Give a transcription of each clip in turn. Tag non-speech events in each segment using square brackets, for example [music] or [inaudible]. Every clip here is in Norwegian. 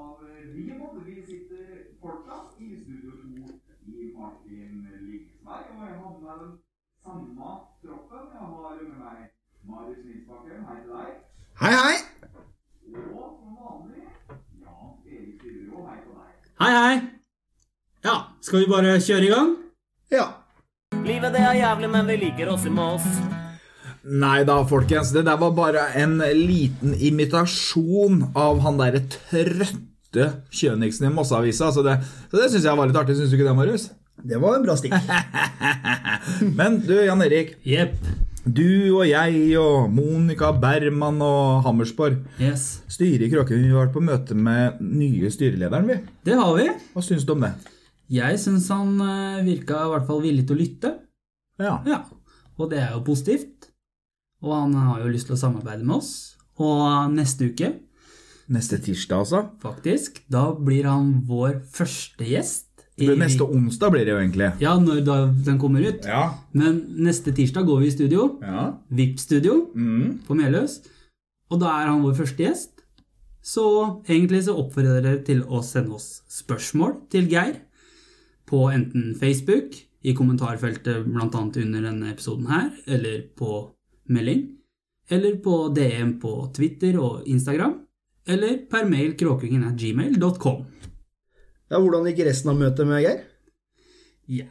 av Rimod. Vi sitter fortsatt i Studio 2 i Martin Ligsberg, og jeg har med meg den samme troppen. Jeg har med meg Marius Nilsbakken, hei til deg. Hei, hei! Og som vanlig, Jan Erik Styrero, hei til deg. Hei, hei! Ja, skal vi bare kjøre i gang? Ja. Livet det er jævlig, men vi liker oss i Moss. Nei da, folkens. Det der var bare en liten imitasjon av han derre trøtte Kjøniksen i Mosseavisa. Så det, så det syns jeg var litt artig. Syns du ikke det, Marius? Det var en bra stikk. [laughs] Men du, Jan Erik. Yep. Du og jeg og Monica Berman og Hammersborg Yes. styret i. Vi har vært på møte med nye styrelederen, vi. Det har vi. Hva syns du om det? Jeg syns han eh, virka i hvert fall villig til å lytte. Ja. Ja, Og det er jo positivt. Og han har jo lyst til å samarbeide med oss. Og neste uke, Neste tirsdag, altså. faktisk, da blir han vår første gjest. i- Neste onsdag blir det jo egentlig. Ja, når da den kommer ut. Ja. Men neste tirsdag går vi i studio. Ja. VIP-studio Mm. på Meløs. Og da er han vår første gjest. Så egentlig så oppfordrer dere til å sende oss spørsmål til Geir på enten Facebook, i kommentarfeltet bl.a. under denne episoden her, eller på melding, eller på DM på Twitter og Instagram, eller per mail kråkingen.gmail.com. Ja, Hvordan gikk resten av møtet med Geir? Jeg,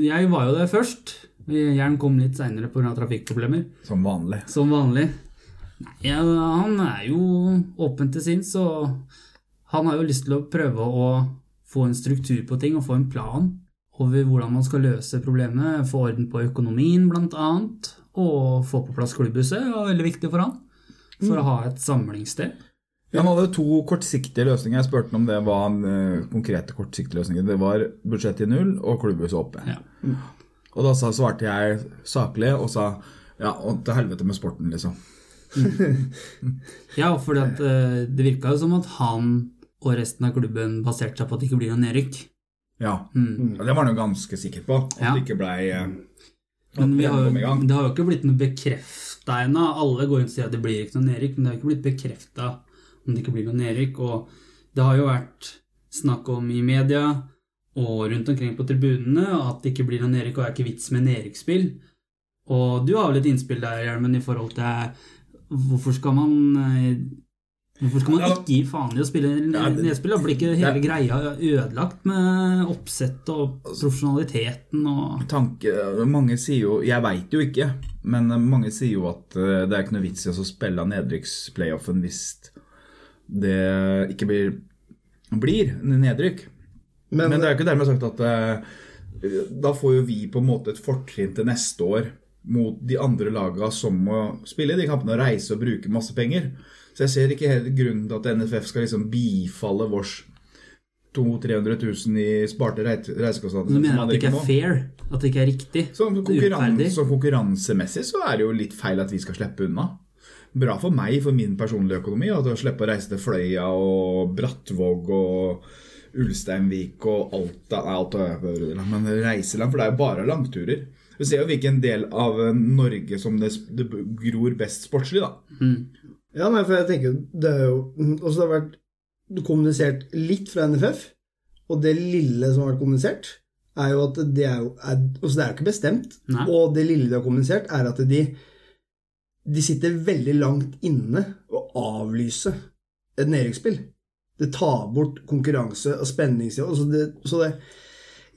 jeg var jo der først. Jern kom litt seinere pga. trafikkproblemer. Som vanlig. Som vanlig. Nei, ja, han er jo åpen til sinns, og han har jo lyst til å prøve å få en struktur på ting og få en plan over hvordan man skal løse problemet, få orden på økonomien bl.a., og få på plass klubbhuset. Det var veldig viktig for han, for å ha et samlingssted. Han hadde to kortsiktige løsninger. Jeg spurte om det var en, eh, konkrete kortsiktige løsninger. Det var budsjett i null og klubbhuset oppe. Ja. Og da svarte jeg saklig og sa ja, og til helvete med sporten, liksom. Ja, for det virka jo som at han og resten av klubben baserte seg på at det ikke blir noe nedrykk. Ja. Og Det var han jo ganske sikker på. At Ja. det ikke blei eh, Men vi har, det jo- det har jo ikke blitt noe bekrefta ennå. Alle går inn og sier at det blir ikke noe nedrykk, men det har ikke blitt bekrefta om det ikke blir noe nedrykk. Og det har jo vært snakk om i media og rundt omkring på tribunene at det ikke blir noe nedrykk, og det er ikke vits med nedrykksspill. Og du har vel et innspill der, Hjelmen, i forhold til hvorfor skal man eh, Hvorfor skal man Ja. ikke gi faen i å spille nedspill? Blir ikke hele greia ødelagt med oppsett og profesjonaliteten og tanke Mange sier jo Jeg veit jo ikke, men mange sier jo at eh, det er ikke noe vits i å spille nedrykksplayoffen hvis det ikke blir, blir nedrykk. Men, Men det er jo ikke dermed sagt at eh, da får jo vi på en måte et fortrinn til neste år mot de andre lagene som må spille i de kampene og reise og bruke masse penger. Så jeg ser ikke helt grunnen til at NFF skal liksom bifalle vårs 200 000-300 000 i sparte reisekostnader. Du mener at det ikke er fair? At det ikke er riktig? Så konkurranse, konkurransemessig så er det jo litt feil at vi skal slippe unna. Bra for meg, for min personlige økonomi, at å slippe å reise til Fløya og Brattvåg og Ulsteinvik og Alta Nei, Alta men reiseland, for det er jo bare langturer. Vi ser jo hvilken del av Norge som det, det gror best sportslig, da. ja, nei, for jeg tenker det er jo også det har vært kommunisert litt fra NFF, og det lille som har vært kommunisert, er jo at det er jo er, altså det er jo ikke bestemt. Nei. Og det lille de har kommunisert, er at de, de sitter veldig langt inne å avlyse et nedrykksspill. Det tar bort konkurranse og spenning. Så det, så det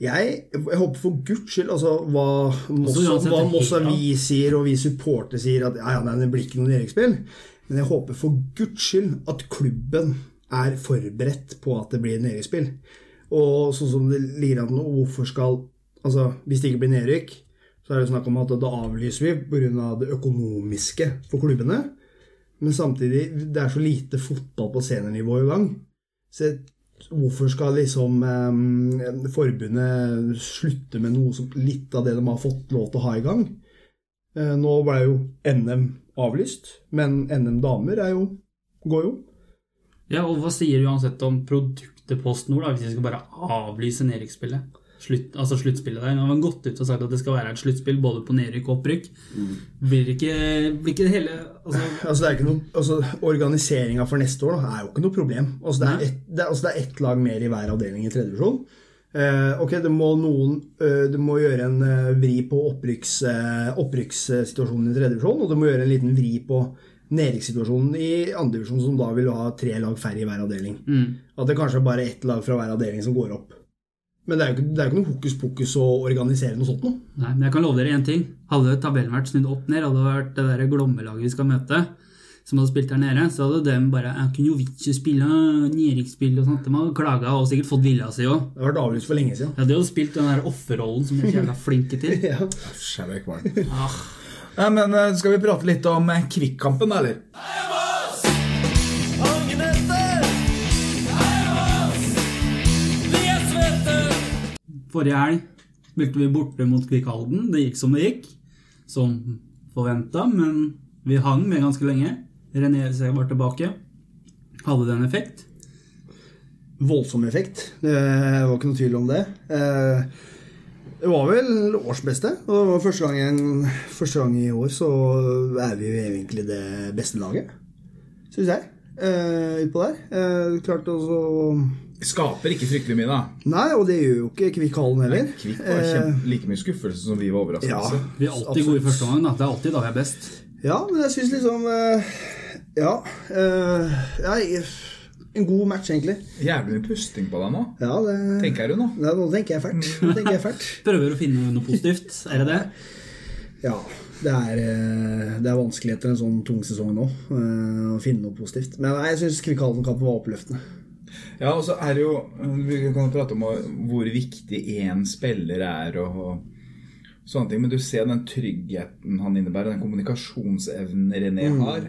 jeg, jeg håper for guds skyld altså hva Moss, Så hva Moss Avis sier og vi supportere sier at ja, ja, nei, det blir ikke noe nedrykksspill. Men jeg håper for guds skyld at klubben er forberedt på at det blir nedrykksspill. Og sånn som det ligger an nå, hvorfor skal Altså, hvis det ikke blir nedrykk, så er det snakk om at da avlyser vi pga. det økonomiske for klubbene. Men samtidig, det er så lite fotball på seniornivå i gang. Så hvorfor skal liksom eh, forbundet slutte med noe som litt av det de har fått lov til å ha i gang? Eh, nå ble jo NM avlyst, men NM damer er jo, går jo. Ja, og hva sier du uansett om produktet PostNord, da, hvis de skal bare avlyse nedrykksspillet? Slutt, altså sluttspillet der. Nå har man gått ut og sagt at det skal være et sluttspill både på nedrykk og opprykk. Blir ikke, blir ikke det hele altså, Altså, det er ikke noe, altså, Organiseringa for neste år da, er jo ikke noe problem. Altså, det, er et, det, altså, det er ett lag mer i hver avdeling i tredje divisjon. Uh, ok, det må noen uh, Det må gjøre en uh, vri på opprykks, eh, opprykkssituasjonen i tredje divisjon, og det må gjøre en liten vri på nedrykkssituasjonen i andre divisjon, som da vil ha tre lag færre i hver avdeling. mm. At det kanskje er bare ett lag fra hver avdeling som går opp. Men det er jo ikke, det er jo ikke noe hokus pokus å organisere noe sånt noe. Nei, men jeg kan love dere én ting. Hadde tabellen vært snudd opp ned, hadde det vært det der Glomme-laget vi skal møte, som hadde spilt der nede, så hadde de bare jo vits i å spille og sånt. De hadde klaga og sikkert fått vilja si òg. Det hadde vært avlyst for lenge siden. Ja, de hadde spilt den der offerrollen som de er så jævla flinke til. [laughs] Ja. Kvalm. Ja, men eh, skal vi prate litt om eh, Kvikkampen, da, eller? Forrige helg spilte vi borte mot Kvikkhalden. Det gikk som det gikk. Som forventa, men vi hang med ganske lenge. René var tilbake. Hadde det en effekt? Voldsom effekt. Det var ikke noe tvil om det. Eh, Det var vel årsbeste. Og det var første gang, første gang i år så er vi jo egentlig det beste laget. Syns jeg. Eh, Utpå der. Eh, Klart også Skaper ikke fryktelig mye, da. Nei, og det gjør jo ikke Kvikkhallen heller. Kvikk var kjempe, like mye skuffelse som vi var overraskelse. Ja. Vi er alltid gode i første omgang. da. Det er alltid da vi er best. Ja, men jeg syns liksom eh, Ja. eh, ja, en god match, egentlig. Jævlig mye pusting på deg nå, Ja, det tenker du nå. Nei, nå tenker jeg fælt. Nå tenker jeg fælt. [laughs] Prøver å finne noe positivt. Er det det? Ja, det er, eh, det er vanskelig etter en sånn tung sesong nå eh, å finne noe positivt. Men nei, jeg syns Kvikkhallen-kampen var oppløftende. Ja, og så er det jo Vi kan prate om hvor viktig én spiller er og, og sånne ting, men du ser den tryggheten han innebærer, den kommunikasjonsevnen René har,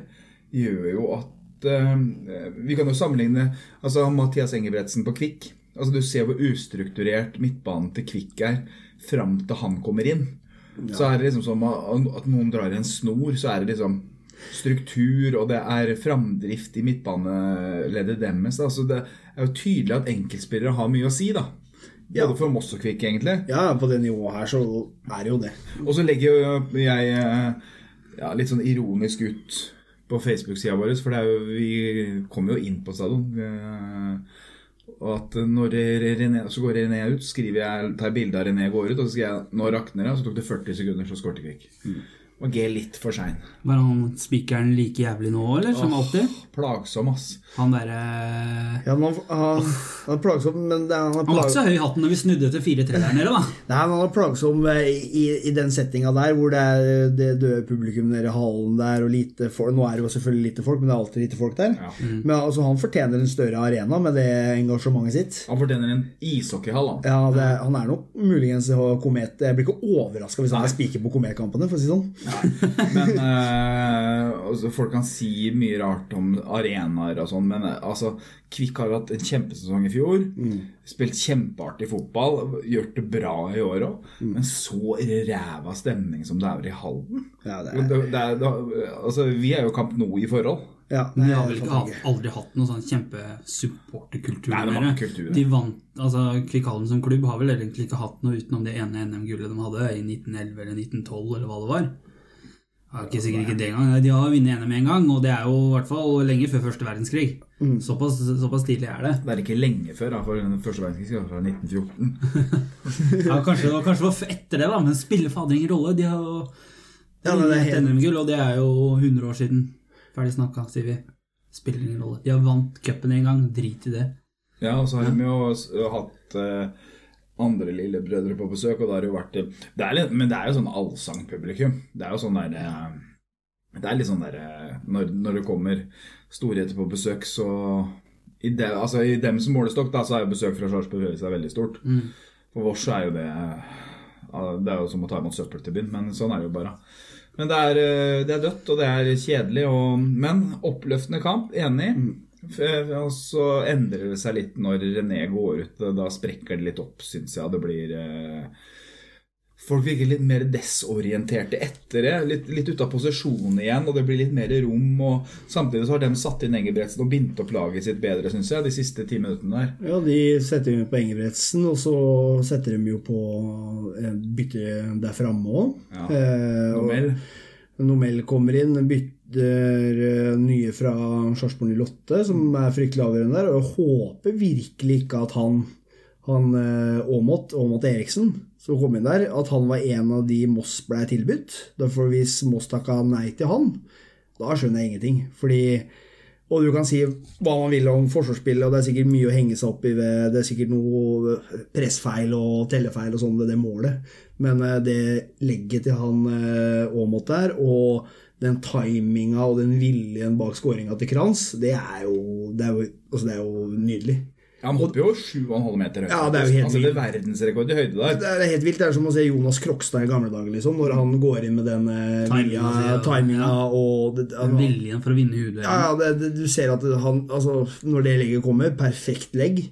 gjør jo at uh, Vi kan jo sammenligne altså Mathias Engebretsen på Kvikk. Altså Du ser hvor ustrukturert midtbanen til Kvikk er fram til han kommer inn. Så er det liksom som at noen drar i en snor, så er det liksom struktur, og det er framdrift i midtbaneleddet deres. Altså, Så det er jo tydelig at enkeltspillere har mye å si, da. Ja. Både for Moss og Kvikk, egentlig. Ja, på det nivået her så er det jo det. Og så legger jo jeg ja, litt sånn ironisk ut på Facebook-sida vår, for er jo, vi kommer jo inn på stadion. Eh, Og at når René, så går René ut, skriver jeg, tar jeg bilde av René går ut, og så skriver jeg 'Nå rakner det', og så tok det 40 sekunder, så skåret Kvikk. Og G litt for sein. Var han spikeren like jævlig nå, eller? Som alltid? Plagsom, ass. Han derre Ja, men han, han, han er plagsom, men det er, han er Han var ikke så høy i hatten når vi snudde til 4-3 der nede, da. Nei, men han er plagsom eh, i, i den settinga der hvor det er det døde publikum nede i hallen der, og lite folk Nå er det jo selvfølgelig lite folk, men det er alltid lite folk der. Ja. Men altså, han fortjener en større arena med det engasjementet sitt. Han fortjener en ishockeyhall, han. Ja, det, Han er nok muligens Komet Jeg blir ikke overraska hvis han er spiker på Komet-kampene, for å si det sånn. Men uh, altså, Folk kan si mye rart om arenaer og sånn, men uh, altså, Kvikk har hatt en kjempesesong i fjor. Spilt kjempeartig fotball. Gjort det bra i år òg. Men så ræva stemning som det er i Halden. Ja, det det er, det er, det, altså, vi er jo Kamp Nou i forhold. ja, Men de har vel ikke hatt, aldri hatt noen sånn kjempesupporterkultur. Det det. De vant, altså Kvikkhallen som klubb har vel egentlig ikke hatt noe utenom det ene NM-gullet de hadde i 1911 eller 1912, eller hva det var. Jeg har ikke sikkert ikke det engang. De har vunnet NM en gang, og det er jo i hvert fall lenge før første verdenskrig. Mm. Såpass, såpass tidlig er det. Det er ikke lenge før, da, for første verdenskrig var fra 1914. [laughs] Ja, kanskje, det var- kanskje det var etter det, da, men spiller fader ingen rolle. De har jo Ja, vunnet helt- NM-gull, og det er jo 100 år siden. Ferdig snakka, sier vi. Spiller ingen rolle. De har vant cupen en gang. Drit i det. Ja, og så har de jo hatt eh, andre lillebrødre på besøk, og da har det jo vært eh, det er litt, Men det er jo sånn allsangpublikum. Det er jo sånn der eh, Det er litt sånn der eh, når, når det kommer storheter på besøk, så i, de, altså, I dems målestokk da, så er jo besøk fra Sarpsborg Høyre seg veldig stort. For vårs er jo det Det er jo som å ta imot søppel til byen, men sånn er det jo bare. Men det er, det er dødt, og det er kjedelig, og, men oppløftende kamp. Enig. Og så endrer det seg litt når René går ut. Da sprekker det litt opp, syns jeg. Det blir eh, folk virker litt mer desorienterte etter det. Litt, litt ute av posisjon igjen, og det blir litt mer rom. og Samtidig så har de satt inn Engebretsen og bindt opp laget sitt bedre, syns jeg, de siste ti minuttene der. Ja, de setter jo på Engebretsen, og så setter de jo på eh, bytte der framme òg. Ja. Eh, Nomel. Nomel kommer inn, bytter eh, nye fra Sarpsborg 08, som er fryktelig avgjørende der. Og jeg håper virkelig ikke at han, han eh, Aamodt, Aamodt Eriksen, som kom inn der, at han var en av de Moss ble tilbudt. Derfor hvis Moss takka nei til han, da skjønner jeg ingenting. Fordi og du kan si hva man vil om forsvarsspillet, og det er sikkert mye å henge seg opp i ved Det er sikkert noe pressfeil og tellefeil og sånn ved det målet. Men eh, det legget til han eh, Aamodt der, og den timinga og den viljen bak skåringa til Kranz, det er jo, det er jo, altså det er jo nydelig. Ja, Han hopper jo 7,5 meter høyt. Ja, det er jo helt altså, det er verdensrekord i høyde der. Det er helt vilt. Det er som å se Jonas Krokstad i gamle dager, liksom, når han går inn med den eh, Timinga ja. timinga Ja. og det, Den viljen for å vinne hodet. Ja, ja det, det, du ser at han Altså, når det legget kommer, perfekt legg,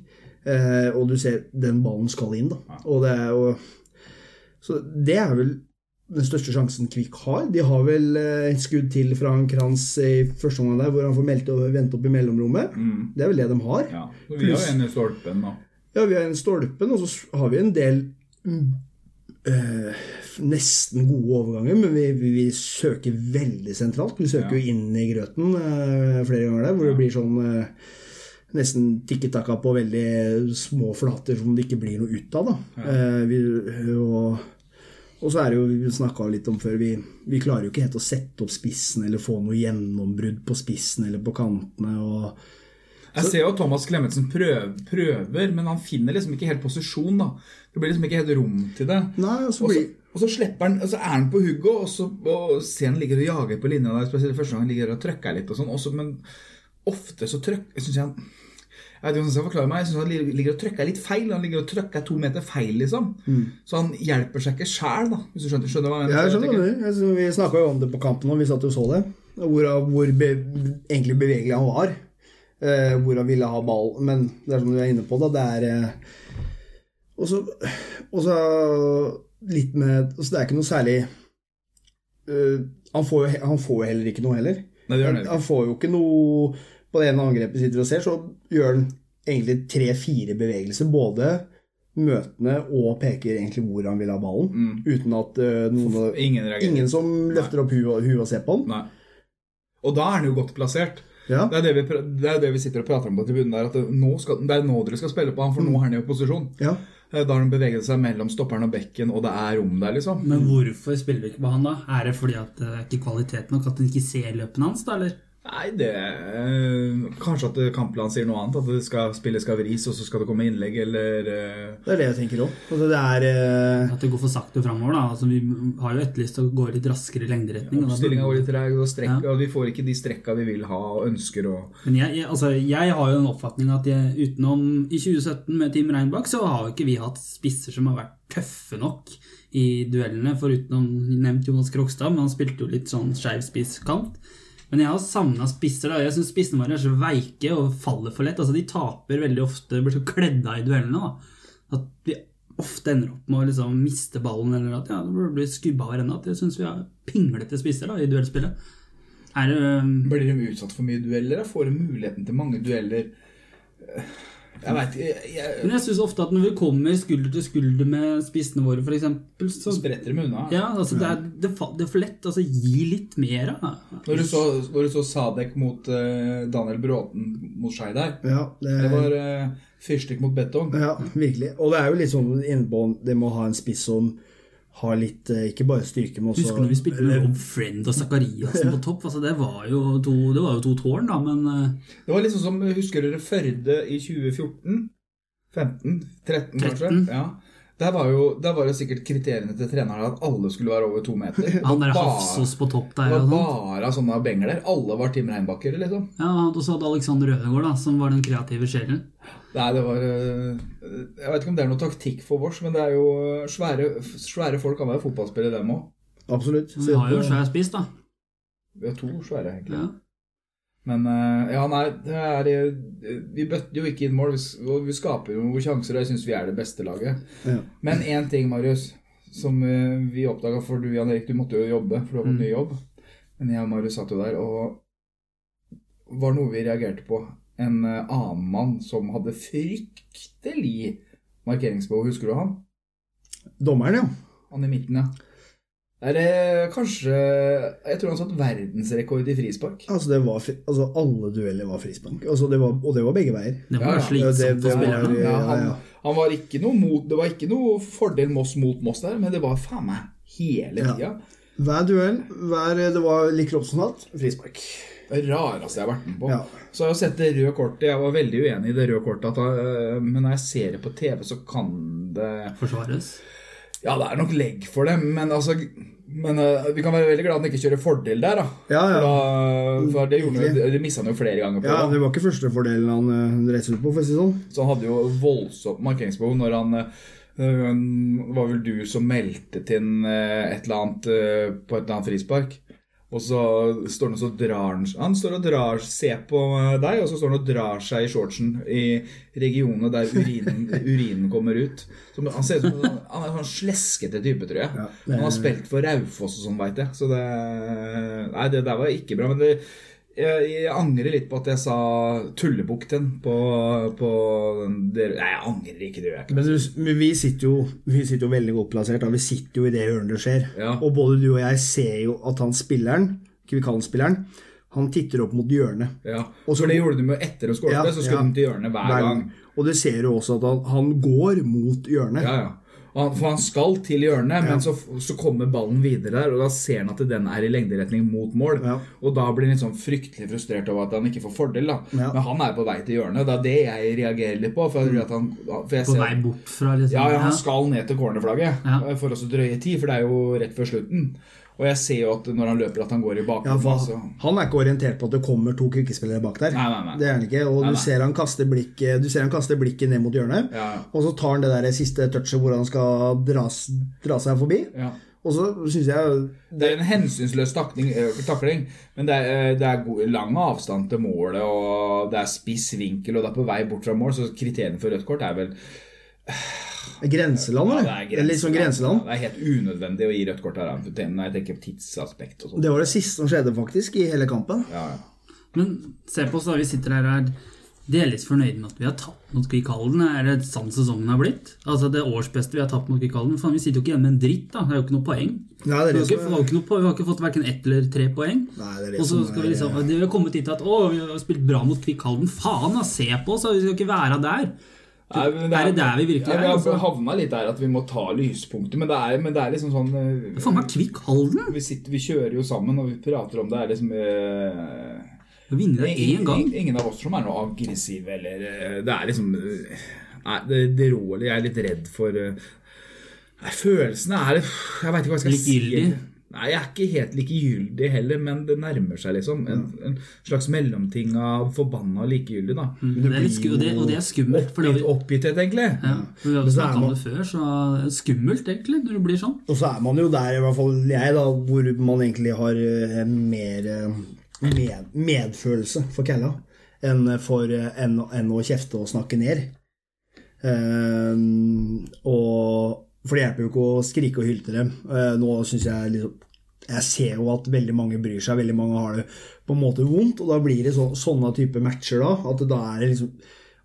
eh, og du ser den ballen skal inn, da. Og det er jo Så det er vel den største sjansen Kvikk har. De har vel eh, et skudd til fra en Krans i første omgang der, hvor han får meldt og vente opp i mellomrommet. Mm. Det er vel det de har. Ja. Og vi har jo en i stolpen da. Ja, vi har en stolpen, og så har vi en del eh, nesten gode overganger, men vi, vi, vi søker veldig sentralt. Vi søker Ja. jo inn i grøten øh, flere ganger der, hvor det blir sånn øh, nesten tikki-taka på veldig små flater som det ikke blir noe ut av. da. Eh, vi, og, og så er det jo, vi snakka litt om før, vi, vi klarer jo ikke helt å sette opp spissen eller få noe gjennombrudd på spissen eller på kantene. og Jeg ser jo at Thomas Klemetsen prøver, prøver, men han finner liksom ikke helt posisjon. da. Det blir liksom ikke helt rom til det. Nei, og så Og så, blir og så slipper han, og så er han på hugget, og så og ser han ligger og jager på linja der, spesielt første gang han ligger og trykker litt og sånn, men ofte så trykker synes jeg han jeg vet ikke hvordan jeg skal forklare meg, jeg synes han ligger- og trykker litt feil. Han ligger og trykker to meter feil, liksom. Så han hjelper seg ikke sjæl, da, hvis du skjønner, skjønner hva jeg Ja, mener. jeg skjønner du. Jeg synes Vi snakka jo om det på kampen og vi satt og så det. Hvor, hvor be, egentlig bevegelig han var. Eh, hvor han ville ha ball. Men det er som du er inne på, da. Det er eh, Og så litt med altså Det er ikke noe særlig uh, han, får jo, han får jo heller ikke noe heller. Nei, det Han, han får jo ikke noe På det ene angrepet sitter og ser, så gjør han egentlig tre-fire bevegelser. Både møtende og peker egentlig hvor han vil ha ballen. Uten at uh, noen Ingen. Ingen som løfter opp huet hu og ser på han. Nei. Og da er han jo godt plassert. Ja. Det er det, vi, det er det vi sitter og prater om på tribunen der, at det, nå skal, det er nå dere skal spille på han, for nå er han i opposisjon. ja. Eh, Da har han beveget seg mellom stopperen og bekken, og det er rom der, liksom. Men hvorfor spiller vi ikke på han da? Er det fordi at det er ikke kvalitet nok? At en ikke ser løpene hans, da? eller? Nei, det øh, Kanskje at kampplanen sier noe annet. At det skal spillet skal vris, og så skal det komme innlegg, eller øh. Det er det jeg tenker òg. Altså, det eh, At det går for sakte framover. Altså, vi har jo etterlyst å gå litt raskere i lengderetning. Ja, Stillinga går litt treg, og, strekk, Ja. og vi får ikke de strekka vi vil ha og ønsker. Og, Men jeg, jeg, altså, jeg har jo en oppfatning at jeg, utenom i 2017 med Team Reinbakk, så har jo ikke vi hatt spisser som har vært tøffe nok i duellene, foruten nevnt Jonas Krokstad, men han spilte jo litt sånn skeiv spisskant. Men jeg har savna spisser. da, Jeg syns spissene våre er så veike og faller for lett. altså De taper veldig ofte, blir så kledd av i duellene. da, At vi ofte ender opp med å liksom miste ballen, eller at ja, det blir skubba av hverandre. At jeg syns vi har pinglete spisser da, i duellspillet. Er øh... blir de utsatt for mye dueller? Får de muligheten til mange dueller? Eh, Jeg jeg. Men jeg syns ofte at når vi kommer skulder til skulder med spissene våre, f.eks., så Så spretter de unna. ja, altså det, er, det, fa- det er for lett. altså Gi litt mer, av Når du så, når du så Sadek mot uh, Daniel Bråten mot Skeidar Ja, det, det var uh, fyrstikk mot betong. ja, virkelig. Og det er jo litt sånn innpå det med å ha en spiss som har litt eh, Ikke bare styrke, men også Husker du når vi spilte med Rob Friend og Zakariassen på topp? altså Det var jo to, det var jo to tårn, da, men eh, Det var liksom som Husker dere Førde i 2014? 15? 13, kanskje? Ja. Der var, jo, der var jo sikkert kriteriene til treneren at alle skulle være over to meter. [laughs] han der Hafsos på topp Det der var og sånt. bare sånne bengler. Alle var Tim Reinbakker, liksom. Ja, og så hadde Alexander Ødegaard, da, som var den kreative sjelen. Nei, det var øh, Jeg vet ikke om det er noe taktikk for vårs, men det er jo øh, svære, svære folk kan være fotballspillere, dem òg. Absolutt. Så Vi har jo svær spiss, da. Vi har to svære, egentlig. Ja. Men øh, ja, nei, det er øh, Vi bøtter jo ikke inn mål, vi, vi skaper jo noen sjanser, og jeg syns vi er det beste laget. Ja. Men én ting, Marius, som eh, vi oppdaga For du, Jan Erik, du måtte jo jobbe, for du har fått Mm. ny jobb. Men jeg og Marius satt jo der, og var noe vi reagerte på. En eh, annen mann som hadde fryktelig markeringsbehov. Husker du han? Dommeren, ja. Han i midten, ja. Det er det kanskje Jeg tror han satt verdensrekord i frispark. Altså, det var, altså alle dueller var frispark. Altså, det var, og det var begge veier. Det var ja. slitsomt Det- det det var-. Ja, ja, han, ja. han var ikke noe mot, det var ikke noe fordel Moss mot Moss der, men det var faen meg hele Ja. Hver duell, hver, det var like alt frispark. Det rareste jeg har vært med på. Ja. Så har jeg sett det røde kortet. Jeg var veldig uenig i det røde kortet, at, øh, men når jeg ser det på TV, så kan det Forsvares. Ja, det er nok legg for det, men altså men uh, vi kan være veldig glad at han ikke kjører fordel der, da. Ja, ja. For, da, for det, gjorde, mista han jo flere ganger på. Ja, det var ikke første fordelen han uh, reiste ut på, for å si sånn. Så han hadde jo voldsomt markeringsbehov når han uh, var vel du som meldte til en, et eller annet uh, på et eller annet frispark. Og så står han og så drar han står og drar, ser på deg, og så står han og drar seg i shortsen i regionene der urinen, [laughs] urinen kommer ut. Så han ser ut som Han en sånn sleskete type, tror jeg. Ja, det- Han har spilt for Raufoss og sånn, veit jeg. Så det Nei, det der var ikke bra. Men det jeg, jeg angrer litt på at jeg sa tullebukten på, på det, Nei, jeg angrer ikke, det gjør jeg ikke. Men du, men vi sitter, jo, vi sitter jo veldig godt plassert. Da. Vi sitter jo i det hjørnet det skjer. Ja. Og både du og jeg ser jo at han spilleren, Kvikallen-spilleren, han titter opp mot hjørnet. Ja. Og så- For det gjorde de jo etter å skåret, Ja, så skulle ja. de til hjørnet hver Hver gang. Og du ser jo også at han, han går mot hjørnet. Ja, ja. Og han- For han skal til hjørnet, men så, så kommer ballen videre der, og da ser han at den er i lengderetning mot mål. Ja. Og da blir han litt sånn fryktelig frustrert over at han ikke får fordel. da. Ja. Men han er på vei til hjørnet. Det er det jeg reagerer litt på. For, jeg tror at han, for jeg På ser- vei bort fra liksom Ja, ja, han skal ned til cornerflagget Ja. eh, for å drøye tid, for det er jo rett før slutten. Og jeg ser jo at når han løper, at han går i Ja, bakgrunnen. for altså. Han er ikke orientert på at det kommer to kvikkespillere bak der. Nei, nei, nei. Det er han ikke, Og du ser han kaste blikket, du ser han kaster blikket ned mot hjørnet. Ja, ja. Og så tar han det der siste touchet hvor han skal dras, dra seg forbi. Ja. Og så syns jeg Det er en hensynsløs takling, eh, takling men det er, eh, det er god, lang avstand til målet, og det er spiss vinkel, og det er på vei bort fra mål, så kriteriene for rødt kort er vel Grenseland, eller? det det er litt sånn grenseland. Ja, det er helt unødvendig å gi rødt kort her, når jeg tenker tidsaspekt og sånt. Det var det siste som skjedde faktisk i hele kampen. Ja, ja. Men se på oss da, vi sitter her og er delvis fornøyde med at vi har tapt mot Kvikalden. Er det sånn sesongen har blitt? Altså Det årsbeste vi har tapt mot Kvikalden. Faen, vi sitter jo ikke igjen med en dritt, da. Det er jo ikke noe poeng. Nei, det er det vi har ikke, vi har ikke fått hverken ett eller tre poeng. Nei, det er det Og så skal vi liksom Det har kommet hit at Å, vi har spilt bra mot Kvikalden. Faen, da! Se på oss! da, Vi skal ikke være der. Nei, det Er det der vi virkelig ja, er, Vi altså? har havna litt der at vi må ta lyspunkter, men det er, men det er liksom sånn eh, Faen meg Kvikalden! vi, sitter, vi kjører jo sammen, og vi prater om det. er liksom eh, Vi har vunnet én gang. Ingen, ingen av oss som er noe aggressive eller eh, Det er liksom eh, Nei, det, det rår Jeg er litt redd for eh, Nei, følelsene er Jeg veit ikke hva jeg skal litt si. Nei, jeg er ikke helt likegyldig heller, men det nærmer seg liksom. En, en slags mellomting av forbanna likegyldig, da. Mm, Det det blir jo det, og det er skummelt. Oppgitt, vi, oppgitthet, egentlig. ja, for vi har snakket om man- det før, så det er skummelt egentlig når det blir sånn. Og så er man jo der, i hvert fall jeg, da, hvor man egentlig har eh, mer eh, med, medfølelse for Kalla enn, for, eh, enn, enn å kjefte og snakke ned. Um, og, for det hjelper jo ikke å skrike og hylte dem. Eh, nå syns jeg liksom Jeg ser jo at veldig mange bryr seg, veldig mange har det på en måte vondt, og da blir det så, sånne type matcher da, at da er det liksom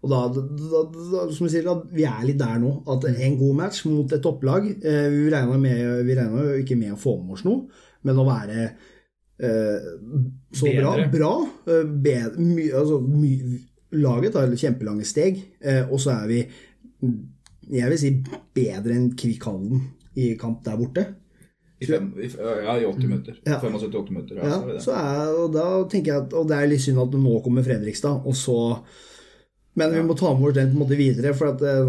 og da, da, da, som jeg sier, da, Vi er litt der nå. At en god match mot et topplag eh, Vi regner med, vi regner jo ikke med å få med oss noe, men å være eh, så Bedre. bra, bra eh, bedre, my, altså, my, Laget tar kjempelange steg, eh, og så er vi jeg vil si bedre enn Kvikhallen i kamp der borte. I fem, i, ja, i 80 minutter. Ja. 75-80 minutter. Ja, Ja, så er er, og da tenker jeg at, og det er litt synd at nå kommer Fredrikstad, og så Men vi må ta med oss den på en måte videre, for at eh,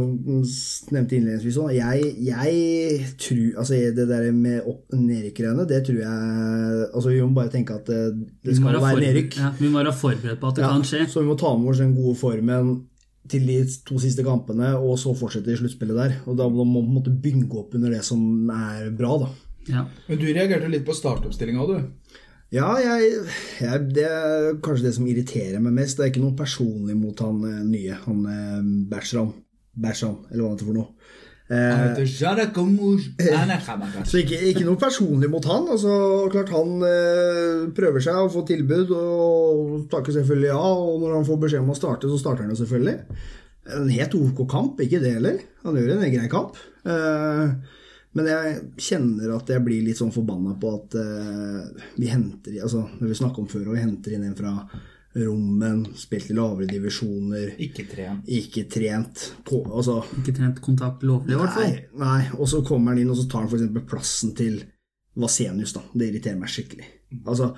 nevnte innledningsvis også, jeg, jeg tror Altså det der med opp- nedrykkerne, det tror jeg Altså Vi må bare tenke at det, det skal være nedrykk. Ja, vi må være forberedt på at det Ja, kan skje. Så vi må ta med oss den gode formen til de to siste kampene, og så fortsette i sluttspillet der. Og da må man på en måte bygge opp under det som er bra, da. Ja. Men du reagerte litt på startoppstillinga, du. Ja, jeg, jeg, det er kanskje det som irriterer meg mest. Det er ikke noe personlig mot han eh, nye, han eh, Bertram, Bertram, eller hva han heter for noe. Anakamaka. Så ikke, ikke noe personlig mot han. altså Klart Han eh, prøver seg å få tilbud og takker selvfølgelig ja. Og når han får beskjed om å starte, så starter han jo selvfølgelig. En helt ok kamp, ikke det heller. Han gjør en grei kamp. Eh, men jeg kjenner at jeg blir litt sånn forbanna på at eh, vi henter altså Når vi snakker om før, og vi henter inn en fra Rommen, spilt i lavere divisjoner, Ikke trent. ikke trent på altså, Ikke trent kontakt lovlig, i hvert fall. Nei, og så kommer han inn, og så tar han f.eks. plassen til Vasenius. da. Det irriterer meg skikkelig. Altså,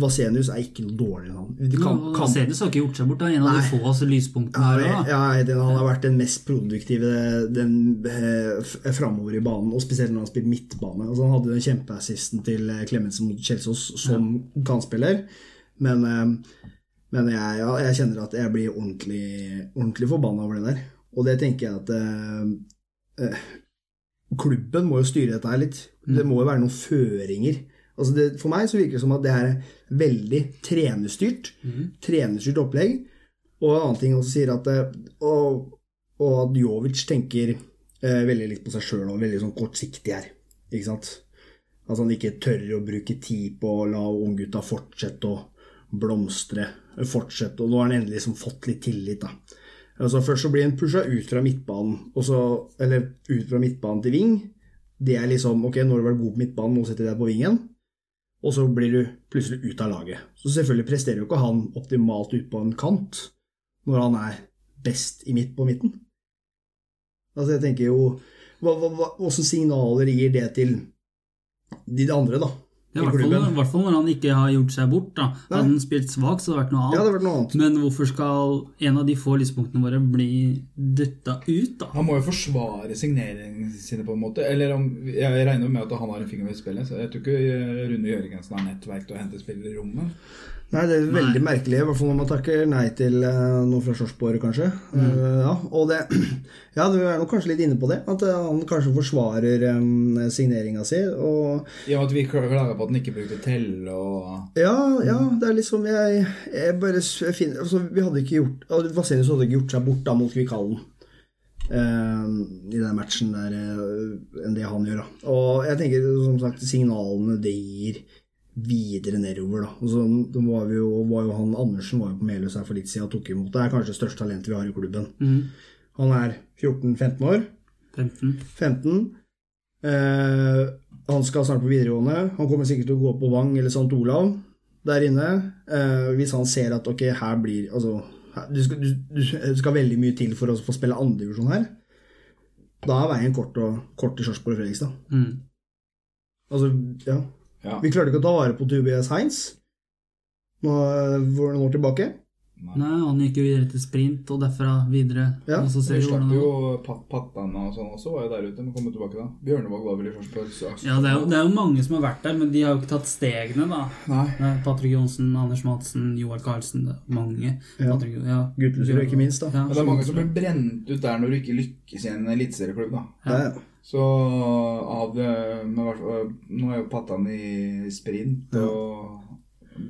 Vasenius er ikke noe dårligere enn han. Kan, Sedus har ikke gjort seg bort. Han er en av de få altså, lyspunktene her. ja, da. ja, den, han har vært den mest produktive den, eh, framover i banen, og spesielt når han har spilt midtbane. Altså, han hadde den kjempeassisten til eh, mot Kjelsås som kantspiller, men, eh, men jeg, ja, jeg kjenner at jeg blir ordentlig, ordentlig forbanna over det der. Og det tenker jeg at eh, eh, Klubben må jo styre dette her litt. Det må jo være noen føringer. Altså det, for meg så virker det som at det er veldig trenerstyrt. Trenerstyrt opplegg. Og en annen ting også sier at eh, Og, og at Jovic tenker eh, veldig litt på seg sjøl og veldig sånn kortsiktig her. Ikke sant? At han ikke tør å bruke tid på å la unggutta fortsette å blomstre. Fortsette, og nå har han endelig liksom fått litt tillit, da. Altså Først så blir han pusha ut fra midtbanen, så, eller ut fra midtbanen til ving. Det er liksom Ok, nå har du vært god på midtbanen, nå setter jeg deg på vingen. Og så blir du plutselig ut av laget. Så selvfølgelig presterer jo ikke han optimalt ut på en kant når han er best i midt på midten. Altså, jeg tenker jo hva, Åssen signaler gir det til de andre, da? Ja, i I hvert fall, klubben? i hvert fall når han ikke har gjort seg bort. da. Nei. Hadde han spilt svakt, så hadde det vært noe Ja, det hadde vært noe annet. Men hvorfor skal en av de få lyspunktene våre bli dytta ut, da? Han må jo forsvare signeringene sine, på en måte. Eller om, Jeg regner med at han har en finger med i spillet. Så jeg tror ikke eh, Rune Jørgensen har nettverk til å hente spillere i rommet. Nei, det er veldig merkelig, i hvert fall når man takker nei til uh, noe fra Sjorsborg, kanskje. Eh, ja, og det [clears throat] Ja, du er nok kanskje litt inne på det, at uh, han kanskje forsvarer um, signeringa si. Og Ja, at vi klager på at han ikke brukte telle og ja, ja, det er liksom Jeg, jeg bare jeg finner altså, Vi hadde ikke gjort altså, Vasenius hadde ikke gjort seg bort da mot Kvikallen. Uh, I den matchen der uh, enn det han gjør. da Og jeg tenker som sagt signalene det gir videre nedover. da Og så var, vi jo, var jo han Andersen var jo på Melhus her for litt siden og tok imot. Det er kanskje det største talentet vi har i klubben. Mm. Han er 14-15 år. 15. 15. Eh, han skal snart på videregående. Han kommer sikkert til å gå på Vang eller St. Olav der inne. Eh, hvis han ser at ok, her blir Altså, her, du, skal, du, du skal veldig mye til for å få spille andredivisjon her. Da er veien kort, og, kort til Sarpsborg og Fredrikstad. Mm. Altså, ja. Ja. Vi klarte ikke å ta vare på Tobias Heinz nå, for noen år tilbake. Nei, han gikk jo videre til sprint, og derfra videre. Ja, og så ser Vi slapp jo pattene og sånn også, var jo der ute. Men kom tilbake da. Bjørnevåg var vel i Sarpsborg. Ja, det er, jo, det er jo mange som har vært der, men de har jo ikke tatt stegene, da. Nei. Patrick Johnsen, Anders Madsen, Joar Karlsen Det er mange. Ja. Patrick, ja. Guttelsrud, ikke minst, da. Ja. Men det er mange som blir brent ut der når du ikke lykkes i en eliteserieklubb, da. Ja. Ja. Så av det hvert fall- Nå er jo Pattan i sprint, og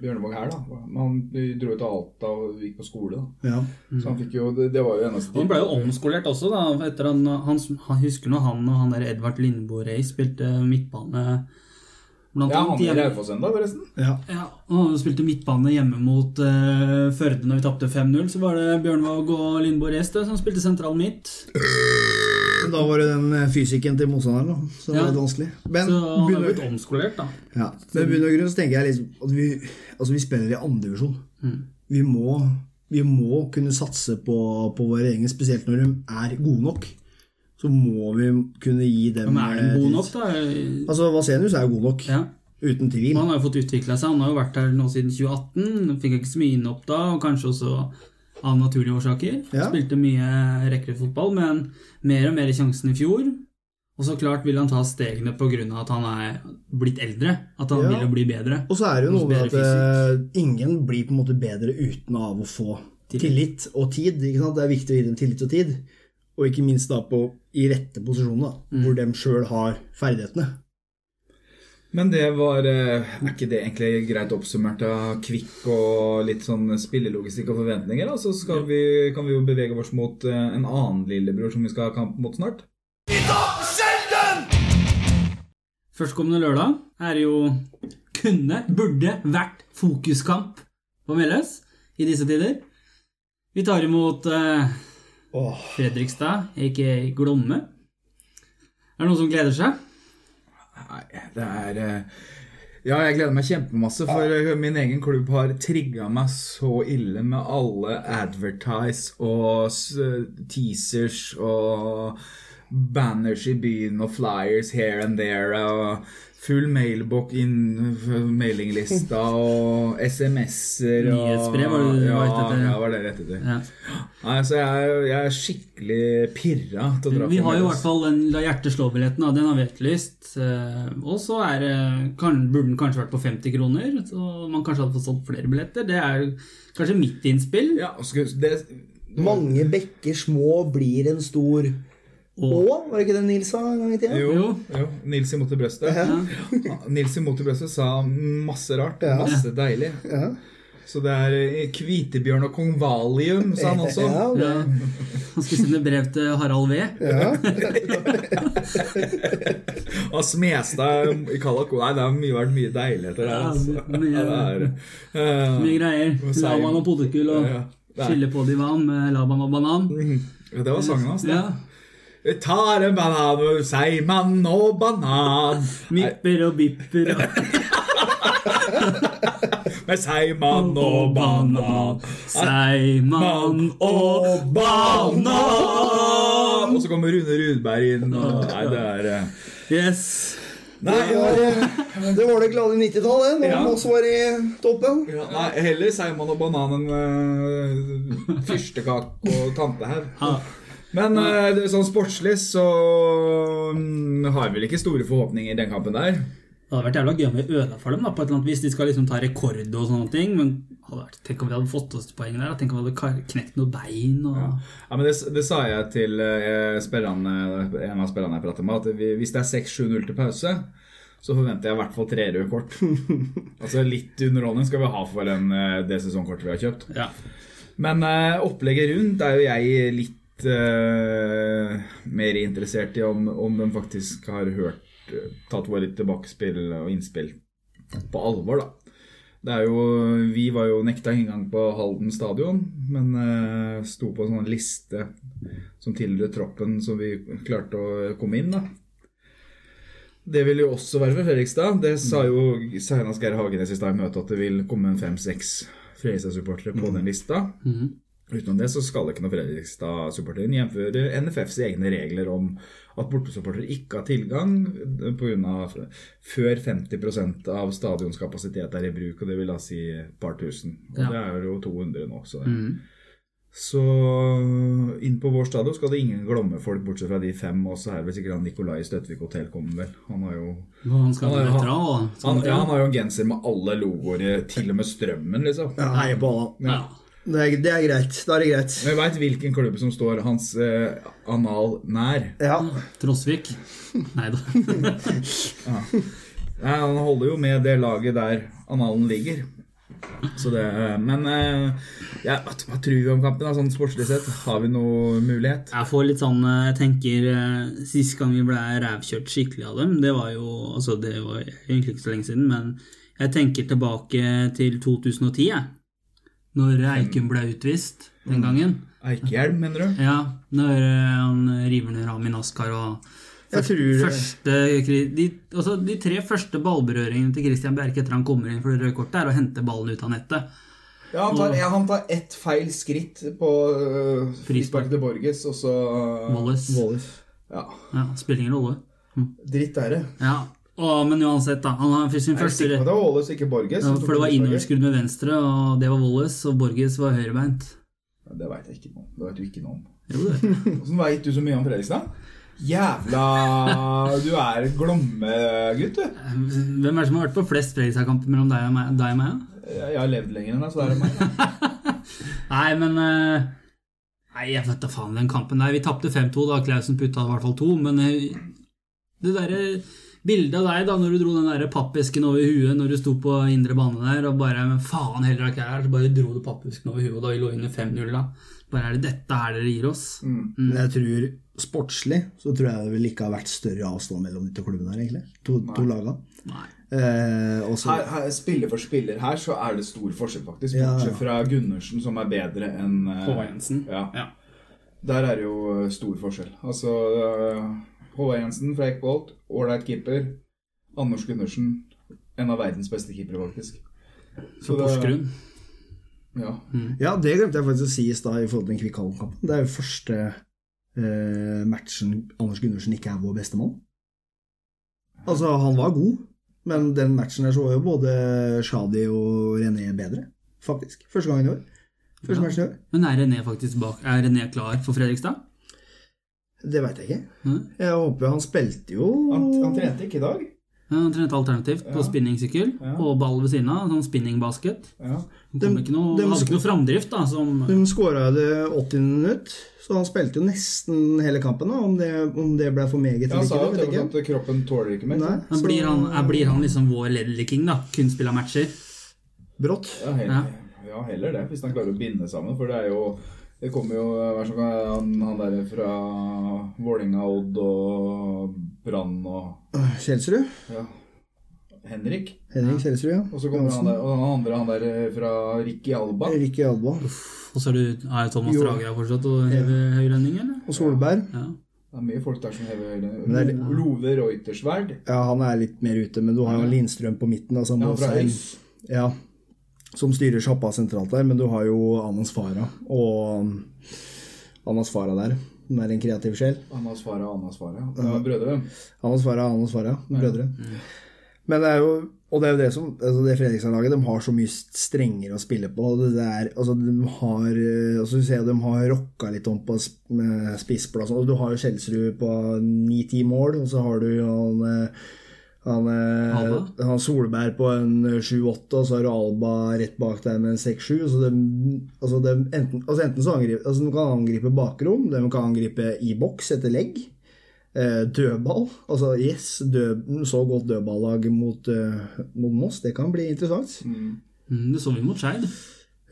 Bjørnevåg her, da. Men han dro jo til Alta og gikk på skole, da. Ja. Så han fikk jo Det, det var jo eneste Han ble jo omskolert også, da. Etter han, han, han husker nå han og han der Edvard Lindboe Rey spilte midtbane blant Ja, han er i. Raufoss ennå, forresten. ja. Ja, og han spilte midtbane hjemme mot uh, Førde når vi tapte 5-0. Så var det Bjørnvåg og Lindboe Reste som spilte sentral midt. [clears throat] Da var det den eh, fysikken til motstanderen da, som Ja. var litt vanskelig. Men Så han begynner- blitt omskolert, da. Ja, men i bunn og grunn så tenker jeg liksom at vi, altså vi spiller i andredivisjon. Mm. Vi, må, vi må kunne satse på, på våre egne, spesielt når de er gode nok. Så må vi kunne gi dem Men er de eh, gode nok, da? Altså, Vasenius er jo god nok, Ja. uten tvil. Han har jo fått utvikla seg. Han har jo vært her nå siden 2018. Fikk ikke så mye inn opp da, og kanskje også av naturlige årsaker. Ja. Spilte mye rekruttfotball, men mer og mer i sjansen i fjor. Og så klart vil han ta stegene pga. at han er blitt eldre. At han Ja. vil bli bedre. Og så er det jo noe med at fysisk. ingen blir på en måte bedre uten av å få tillit og tid. Det er viktig å gi dem tillit og tid. Og ikke minst da på, i rette posisjoner, Mm. hvor de sjøl har ferdighetene. Men det var eh, Er ikke det egentlig greit oppsummert av Kvikk og litt sånn spillelogistikk og forventninger? Da? Så skal vi, kan vi jo bevege oss mot eh, en annen lillebror som vi skal ha kamp mot snart. Førstkommende lørdag er jo kunne, burde vært fokuskamp på Meløs i disse tider. Vi tar imot eh, Fredrikstad, aka Glomme. Er det noen som gleder seg? Nei, det er eh, Ja, jeg gleder meg kjempemasse, for eh, min egen klubb har trigga meg så ille med alle advertise og teasers og banners i byen og flyers here and there og full mailbok inn mailinglista [laughs] og SMS-er og Nyhetsbrev var det du ja, var etter? Ja, var det rett etter. Ja. Altså, så jeg, jeg er skikkelig pirra til å dra på Vi har jo i hvert fall den La hjertet slå-billetten, den har vi etterlyst. Eh, Og så kan, burde den kanskje vært på 50 kroner, så man kanskje hadde fått solgt flere billetter. Det er kanskje mitt innspill. Ja, skal, det, mange bekker små blir en stor Å, var det ikke det Nils sa en gang i tida? Jo, Jo. jo. Nils imot i brøstet. Ja. Nils imot i brøstet sa masse rart. Ja. Masse deilig. Ja. Så det er eh, Kvitebjørn og kong Valium, sa han også. Ja. Han skulle sende brev til Harald V. ja. [laughs] Og Smestad i Kalako Nei, det har vært mye deiligheter der. Altså. mye- Ja, det er, eh, Mye greier. Laban og potetgull og Ja, skille på divan med Laban og banan. ja, det var sangen hans. Ja. det. Tar en banan og seigmann og banan. Mipper og bipper og [laughs] Med seigmann og banan. Seigmann og banan. Og så kommer Rune Rudberg inn. Og, nei, det er eh, Yes. Det var, eh, det var det glade 90-tallet, når Ja. oss var i toppen. ja, Nei, heller seigmann og banan enn [laughs] uh, fyrstekake og tantehaug. Ja. Men uh, det er sånn sportslig så um, har vi vel ikke store forhåpninger i den kampen der. Det hadde vært jævla gøy om vi ødela for dem da, på et eller annet vis. De skal liksom ta rekord og sånne ting. Men vært, tenk om vi hadde fått oss poeng der. da. Tenk om vi hadde knekt noen bein. Og... Ja, men det, det sa jeg til eh, en av spillerne jeg pratet med, at vi, hvis det er 6-7-0 til pause, så forventer jeg i hvert fall tre røde kort. [laughs] altså litt underholdning skal vi ha for den, eh, det sesongkortet vi har kjøpt. Ja. Men eh, opplegget rundt er jo jeg litt eh, mer interessert i om, om de faktisk har hørt tatt våre tilbakespill og innspill på alvor, da. Det er jo, vi var jo nekta inngang på Halden stadion, men uh, sto på en sånn liste som tilhører troppen som vi klarte å komme inn. da. Det vil jo også være for Fredrikstad. Det sa jo senest Geir Hagenes i stad i møtet at det vil komme en fem-seks Fredrikstad-supportere på den lista. Mhm. Utenom det så skal det ikke noe Fredrikstad-supporter gjennomføre jf. NFFs egne regler om at bortesupportere ikke har tilgang pga. før 50% av stadions kapasitet er i bruk, og det vil da si et par tusen. Og Ja. det er jo 200 nå. Så, mm. så inn på vår stadion skal det ingen Glomme-folk, bortsett fra de fem. Og så er det vel sikkert han Nikolai Støtvik Hotell kommer vel. Han har jo han skal Han er- dra, han, ja, han har jo en genser med alle logoer, til og med Strømmen, liksom. Ja, heier på. Ja. Det er, det er greit. Da er det greit. Men jeg veit hvilken klubb som står hans eh, anal nær. Ja. Trosvik. Nei da. [laughs] ja. han holder jo med det laget der analen ligger. Så det, men eh, ja, hva, tror vi om kampen? da, sånn sportslig sett? Har vi noe mulighet? Jeg får litt sånn Jeg tenker eh, Sist gang vi ble rævkjørt skikkelig av dem, det var jo Altså, det var egentlig ikke så lenge siden, men jeg tenker tilbake til 2010, jeg. Når Eiken ble utvist den gangen. Eikehjelm, mener du? Ja, når eh, han river ned Ramin Askar og første, de, altså de tre første ballberøringene til Christian Bjerke etter han kommer inn for det røde kortet, er å hente ballen ut av nettet. Ja, han tar, ja, han tar ett feil skritt på uh, Frispark. til Borges, og så Wallace. Wallace. Ja, Ja, spiller ingen rolle. dritt er det. Ja, å, men uansett, da. Han har sin første det var Wallace, ikke Borges. Ja, for det var innoverskudd med venstre, og det var Wallace, og Borges var høyrebeint. Ja, det veit jeg ikke noe om. Det vet du ikke noe om. Åssen [laughs] veit du så mye om Fredrikstad? Jævla Du er Glomme-gutt, du. Hvem er det som har vært på flest Fredrikstad-kamper mellom deg og meg? Deg og meg ja? Jeg har levd lenger enn deg, så det er meg. [laughs] Nei, men eh, Nei, jeg vet da faen den kampen der. Vi tapte 5-2, da Klausen putta i hvert fall to, men eh, det derre bildet av deg da når du dro den der pappesken over huet når du sto på indre bane der, og bare Men faen heller ikke her, så bare dro du pappesken over huet, og da vi lå under 5-0 da. Bare er det dette her dere gir oss? Men jeg tror sportslig så tror jeg det vel ikke har vært større avstand mellom de to klubbene her, egentlig. To, to laga. Nei. Eh, Her, her, spiller for spiller her, så er det stor forskjell, faktisk. Ja. Bortsett fra Gundersen, som er bedre enn eh, Håvard Jensen. Ja. Ja. Der er det jo eh, stor forskjell. Altså eh, Håvard Jensen fra Eckbolt, ålreit keeper. Anders Gundersen, en av verdens beste keepere, faktisk. Så det- Porsgrunn. Ja. Ja, det glemte jeg faktisk å si i stad i forhold til den Kvikk-Hallen-kampen. Det er jo første eh, matchen Anders Gundersen ikke er vår beste mann. Altså, han var god, men den matchen der så jo både Shadi og René bedre, faktisk. Første gangen i år. Første Ja. matchen i år. Men er René faktisk bak? Er René klar for Fredrikstad? Det veit jeg ikke. Mm. Jeg håper Han spilte jo Han, han trente ikke i dag. Ja, Han trente alternativt på Ja. spinningsykkel Ja. og ball ved siden av, sånn spinningbasket. Ja. De, ikke noe, de, hadde ikke noe framdrift, da, som De skåra det 80. minutt, så han spilte jo nesten hele kampen. Da. Om, det, om det ble for meget Han eller sa ikke, jo sa ikke. at kroppen tåler ikke mer. Nei, så- blir han, er, blir han liksom vår Ledley King, da? Kun spiller matcher? Brått. Ja, heller, Ja. ja, heller det, hvis han klarer å binde sammen. For det er jo Det kommer jo hver han, han der fra Vålinga, Odd og Brann og Kjelsrud. ja, Henrik. Henrik Kjelsrud, ja. Og så kommer han der, og han andre han der fra Ricky Alba. Ricky Alba. Og så er, du er Thomas. Drage her fortsatt å heve høyrenning, eller? Og Solberg. Ja. Det er mye folk der som hever er- Lo- Love Reutersverd. Ja, han er litt mer ute, men du har jo Lindstrøm på midten. Altså, Ja, fra. Høys. Ja, som styrer sjappa sentralt der, men du har jo Anas Farah og um, Anas Farah der. Som er en kreativ sjel. Anas Farah og Anas Farah. Det var brødre. Anas Farah og Anas Farah, brødre. Men det er jo og det er jo det som altså det Fredrikstad-laget de har så mye strengere å spille på. og Det der, altså de har eh, altså Du ser jo de har rocka litt om på sp- spissplassen. og Du har jo Kjelsrud på ni-ti mål, og så har du han eh, han, eh, han Solberg på en eh, sju-åtte, og så har du Alba rett bak der med en seks-sju. Så de, altså de, enten, altså enten så angriper altså de kan angripe bakrom, de kan angripe i boks etter legg. Eh, dødball. Altså yes, død, så godt dødballag mot, uh, mot Moss. Det kan bli interessant. Mm, det så vi mot Skeid.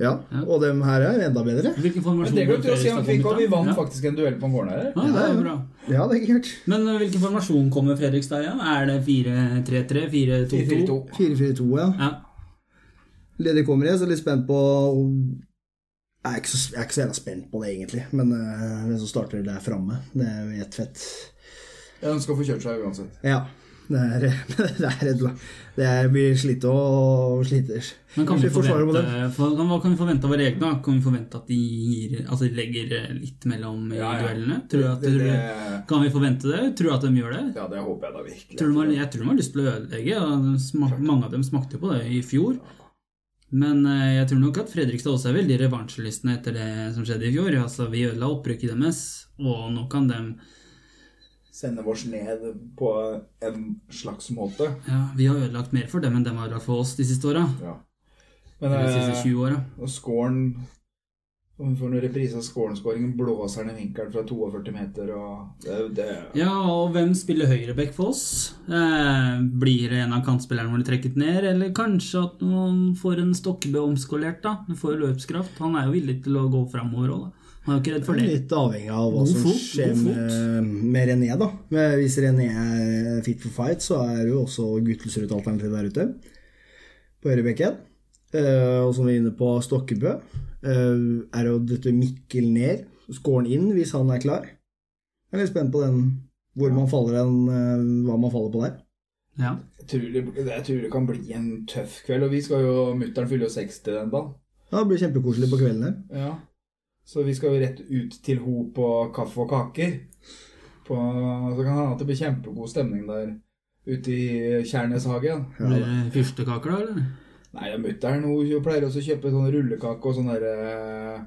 Ja, Og dem her er enda bedre. Hvilken formasjon det glemte til å si. Han Fredrikstad fikk, og vi vant ja. faktisk en duell på en corner her. Ja, det er bra. Ja, det er ikke gærent. Men uh, hvilken formasjon kommer Fredrikstad i? Ja? Er det 4-3-3? 4-2-2? 4-4-2. 4-4-2, ja. Ja. Ledig kommer jeg, så litt spent på Jeg er ikke så, jeg er ikke så jævla spent på det, egentlig. Men eh, hvem som starter der framme, det er jo helt fett. Ja, ønsker skal få kjørt seg uansett. Ja. Det er, [laughs] det er et Det er, mye slite og sliter. Men kan vi forvente, for, hva kan vi forvente av våre egne? Kan vi forvente at de gir, altså de legger eh, litt mellom Ja, ja. duellene? Tror du at, Det- tror du- det- kan vi forvente det? Tror du at de gjør det? Ja, det håper jeg da virkelig. Tror du de jeg tror de har lyst til å ødelegge. smak, mange av dem smakte på det i fjor. Men eh, jeg tror nok at Fredrikstad også er veldig revansjelystne etter det som skjedde i fjor. Altså, Vi ødela opprykket deres, og nå kan de Sende oss ned på en slags måte. Ja, vi har ødelagt mer for dem enn de har ødelagt for oss de siste åra. Ja. Men De siste eh, 20 åra. og scoren Om vi får noen reprise av scoren-scoringen, blåser den i vinkelen fra 42 meter og det, det Ja, og hvem spiller høyreback for oss? Eh, blir det en av kantspillerne våre trekket ned, eller kanskje at noen får en Stokkebø omskolert, da? Du får jo løpskraft. Han er jo villig til å gå framover òg, da. Han er jo ikke redd for det. Litt avhengig av hva God som fot, skjer med, med René, da. Hvis René er fit for fight, så er det jo også Guttelsrud et alternativ der ute. På høyrebekken. Eh, og som vi er inne på Stokkebø, er er jo dette Mikkel ned. Skår han inn hvis han er klar? Jeg er litt spent på den hvor man faller den, eh, hva man faller på der. Ja. jeg, tror det, jeg tror det kan bli en tøff kveld. Og vi skal jo Mutter'n fyller jo 60 den dagen. Ja, det blir kjempekoselig på kvelden her. Ja. Så vi skal jo rett ut til ho på kaffe og kaker. På, så kan det hende at det blir kjempegod stemning der ute i Kjærneshagen. Blir det fyrstekaker da, eller? Nei, mutter'n pleier også å kjøpe sånn rullekake og sånn derre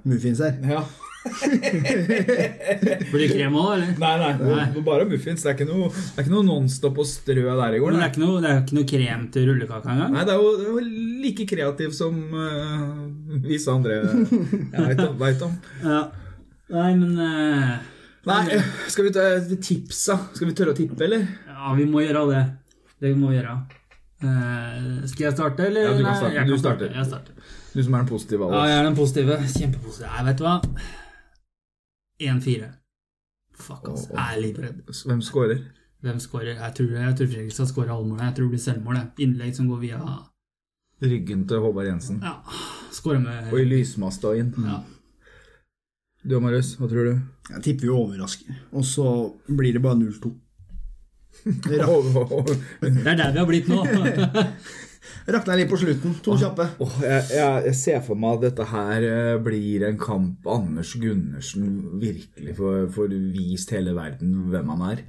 Muffins her. Ja. [laughs] Blir det krem òg, eller? Nei, nei. Nei. Bare muffins. Det er ikke noe, det er ikke noe Nonstop og strø der i går. Men det er ikke noe, det er ikke noe krem til rullekaka engang? nei det, er jo, det er jo like kreativ som uh, visse andre jeg vet om. Vet om. [laughs] Ja. Nei, men uh, Nei, skal vi ta tipsa? Skal vi tørre å tippe, eller? Ja, vi må gjøre det. Det vi må gjøre. Eh, skal jeg starte, eller? Ja, du kan Nei, starte. jeg Du kan starter. Jeg starter. Du som er den positive av Ja, jeg er den positive. Kjempepositiv. Nei, vet du hva? 1-4. Fuck, ass. Jeg er livredd. Hvem scorer? Hvem skårer? Jeg tror, jeg tror Fredrikstad scorer halvmålet. Jeg tror det blir selvmål. Innlegg som går via Ryggen til Håvard Jensen. Ja, skårer med Og i lysmasta inn. ja. Du og Marius, hva tror du? Jeg tipper vi overrasker. Og så blir det bare 0-2. [laughs] Det er der vi har blitt nå. [laughs] Rakna litt på slutten. To kjappe. Oh, jeg, jeg, jeg ser for meg at dette her eh, blir en kamp Anders Gundersen virkelig får, får vist hele verden hvem han er.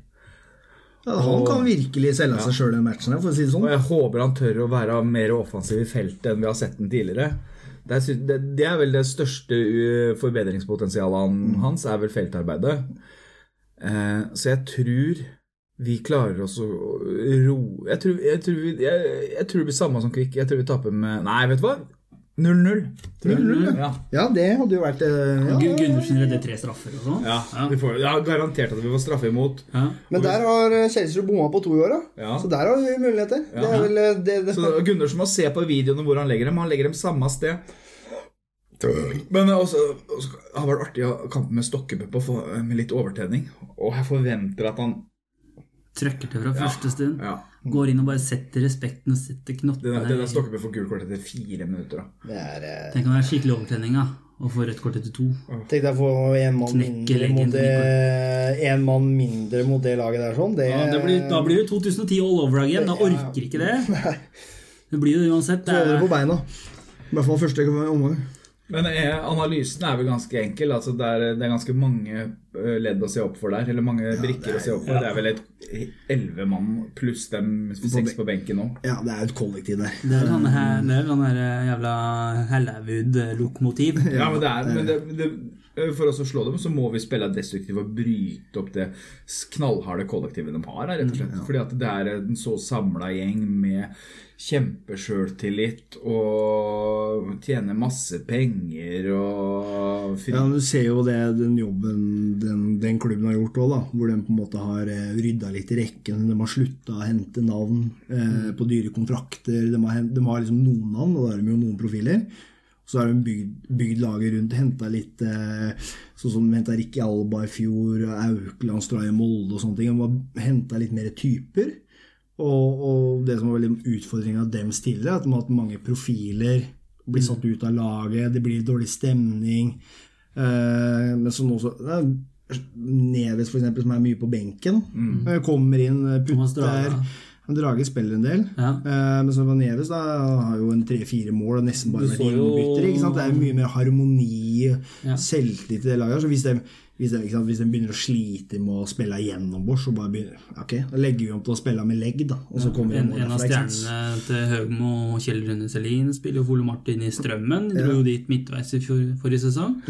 Ja, han kan virkelig selge seg sjøl den matchen for å si det Og sånn. jeg håper han tør å være mer offensiv i feltet enn vi har sett den tidligere. Det er, det, det er vel det største uh, forbedringspotensialet hans, er vel feltarbeidet. Eh, så jeg tror vi klarer oss å ro Jeg tror, jeg, jeg, jeg tror det blir samme som Kvikk. Jeg tror vi taper med Nei, vet du hva? 0-0. tror jeg. 0-0, Ja. Ja, det hadde jo vært eh, ja. Gundersen redder tre straffer og sånn. Ja, vi får, ja, garantert at vi får straffe imot. Ja. Men der har eh, Kjelsrud bomma på to i år, da. Ja. Så der har vi muligheter. Det er vel eh, det, det. Så Gundersen må se på videoene hvor han legger dem. Han legger dem samme sted. Men også, også, det har vært artig å kampe med Stokkebø på med litt overtenning. Og jeg forventer at han Trøkker til fra første stund. ja, Går inn og bare setter respekten og setter knottene. det der Stokkebø får gult kort etter fire minutter. Da. det er eh, Tenk om det er skikkelig overtrening da, og få rødt kort etter to. Tenk deg å få en mann mindre mot det, en mann mindre mot det laget der sånn. Det, Ja, det blir, da blir det 2010 all over again. Da orker ikke det. [laughs] Det blir jo uansett. Det er... på beina. I hvert fall første omgang. Men eh, analysen er vel ganske enkel. Altså det, er, det er ganske mange eh, ledd å se opp for der. Eller mange brikker å se opp for. Det er vel et elleve mann pluss dem seks på benken nå. Ja, det er et kollektiv der. det er sånn her, det er sånn her jævla Hellewood-lokomotiv. Ja, men, det er, men det, det, for oss å slå dem, så må vi spille destruktivt og bryte opp det knallharde kollektivet de har. rett og slett. Fordi at det er en så samla gjeng med kjempesjøltillit og tjener masse penger og fri... Ja, Du ser jo det, den jobben den, den klubben har gjort òg, hvor de på en måte har eh, rydda litt i rekken. De har slutta å hente navn eh, på dyre kontrakter. De har, de har liksom noen navn, og da er de jo noen profiler. Så har de bygd, bygd laget rundt, henta litt eh, Sånn som de henta Ricky Alba i fjor, Aukland, Straje Molde og sånne ting. Henta litt mer typer. Og, og det som var veldig utfordringa deres tidligere, er at de har hatt mange profiler. Blir satt ut av laget, det blir dårlig stemning. Eh, men så også så Neves, for eksempel, som er mye på benken. mm. kommer inn, eh, putter. Drage. Spiller en del. Ja. Eh, men så var da, har jo en tre-fire mål og nesten bare vært innbytter. Ikke sant? Det er mye mer harmoni, Ja. selvtillit i det laget. Så hvis de, hvis, de, sant? hvis de begynner å slite med å spille gjennombords, så bare begynner, ok, da legger vi om til å spille med legg. da, og så kommer En, mål en av stjernene til Høgmo og Kjell Rune Selin spiller jo Ole Martin i Strømmen. Dro jo dit midtveis i forrige sesong.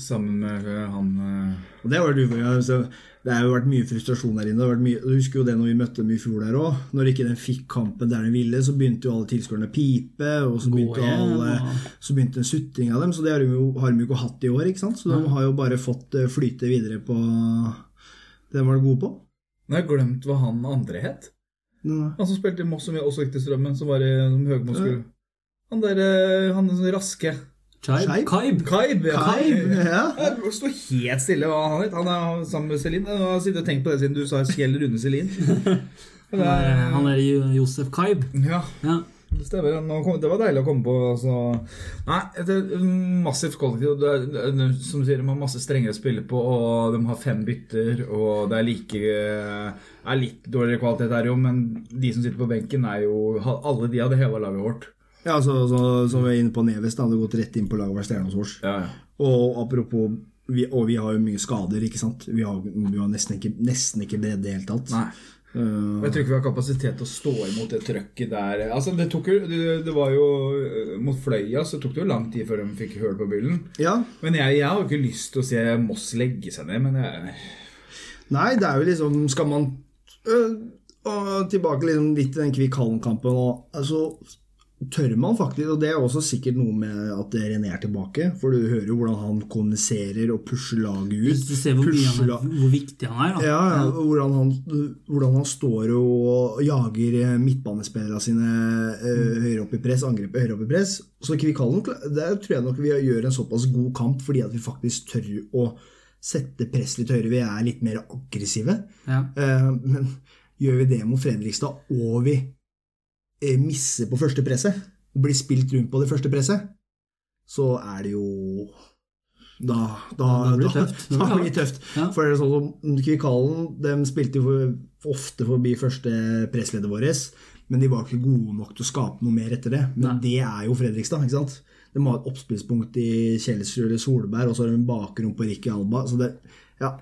Sammen med eh, han eh, Og Det har vært Det har jo vært mye frustrasjon der inne. Mye, du husker jo det når vi møtte dem i fjor der òg. Når ikke den fikk kampen der den ville, så begynte jo alle tilskuerne å pipe. Og så begynte, alle, så begynte en sutring av dem. Så det har de jo, har de jo ikke hatt i år. ikke sant? Så de har jo bare fått eh, flyte videre på det de var gode på. Nå har jeg glemt hva han andre het. Nei. Han som spilte i Moss, som også gikk til Strømmen, som var i Høgmo Han der eh, Han raske Scheib? Kaib? Kaib! Ja. Kaib, ja. Jeg står helt stille hva han het. Han er sammen med Celine. Jeg har sittet og tenkt på det siden du sa Kjell Rune Celine. [laughs] Han er, han er Josef Kaib. Ja, Ja. det stemmer. Det var deilig å komme på. Altså. Nei, det er massivt kollektiv. Det er, det er, som du sier, de har masse strengere å spille på, og de har fem bytter, og det er like er litt dårligere kvalitet her, jo, men de som sitter på benken, er jo Alle de hadde heva laget vårt. Ja, så, så, som vi er inne på Neves. Da hadde gått rett inn på laget hos oss. Ja, ja. Og apropos vi, Og vi har jo mye skader, ikke sant. Vi har, vi har nesten ikke, nesten ikke bredde i det hele tatt. Nei. Uh, Jeg tror ikke vi har kapasitet til å stå imot det trøkket der. Altså, det, tok jo, det, det var jo eh, Mot Fløya så tok det jo lang tid før de fikk høl på byllen. ja. Men jeg, jeg har jo ikke lyst til å se Moss legge seg ned, men jeg Nei, det er jo liksom Skal man øh, Tilbake liksom litt til den Kvikk Hallen-kampen. og, Altså, tør man faktisk Og det er også sikkert noe med at René er tilbake. For du hører jo hvordan han kommuniserer og pusher laget ut. Du ser hvor, pusher han er, hvor viktig han er. Da. Ja, ja, hvordan han, hvordan han står og jager midtbanespillerne sine eh, høyere opp i press, angrepet høyere opp i press. Så Kvikallen der tror jeg nok vi gjør en såpass god kamp fordi at vi faktisk tør å sette press litt høyere. Vi er litt mer aggressive. Ja. Eh, Men gjør vi det mot Fredrikstad, og vi misser på første presset, og blir spilt rundt på det første presset, så er det jo da, da, Da blir det tøft. [laughs] Da blir det tøft. Ja. For det er sånn som Kvikalen de spilte jo for, ofte forbi første pressleddet vårt, men de var ikke gode nok til å skape noe mer etter det. Men Nei. det er jo Fredrikstad. ikke sant? De har et oppspillspunkt i Kjelsrud eller Solberg, og så har de en bakgrunn på Ricky Alba. Så det, ja,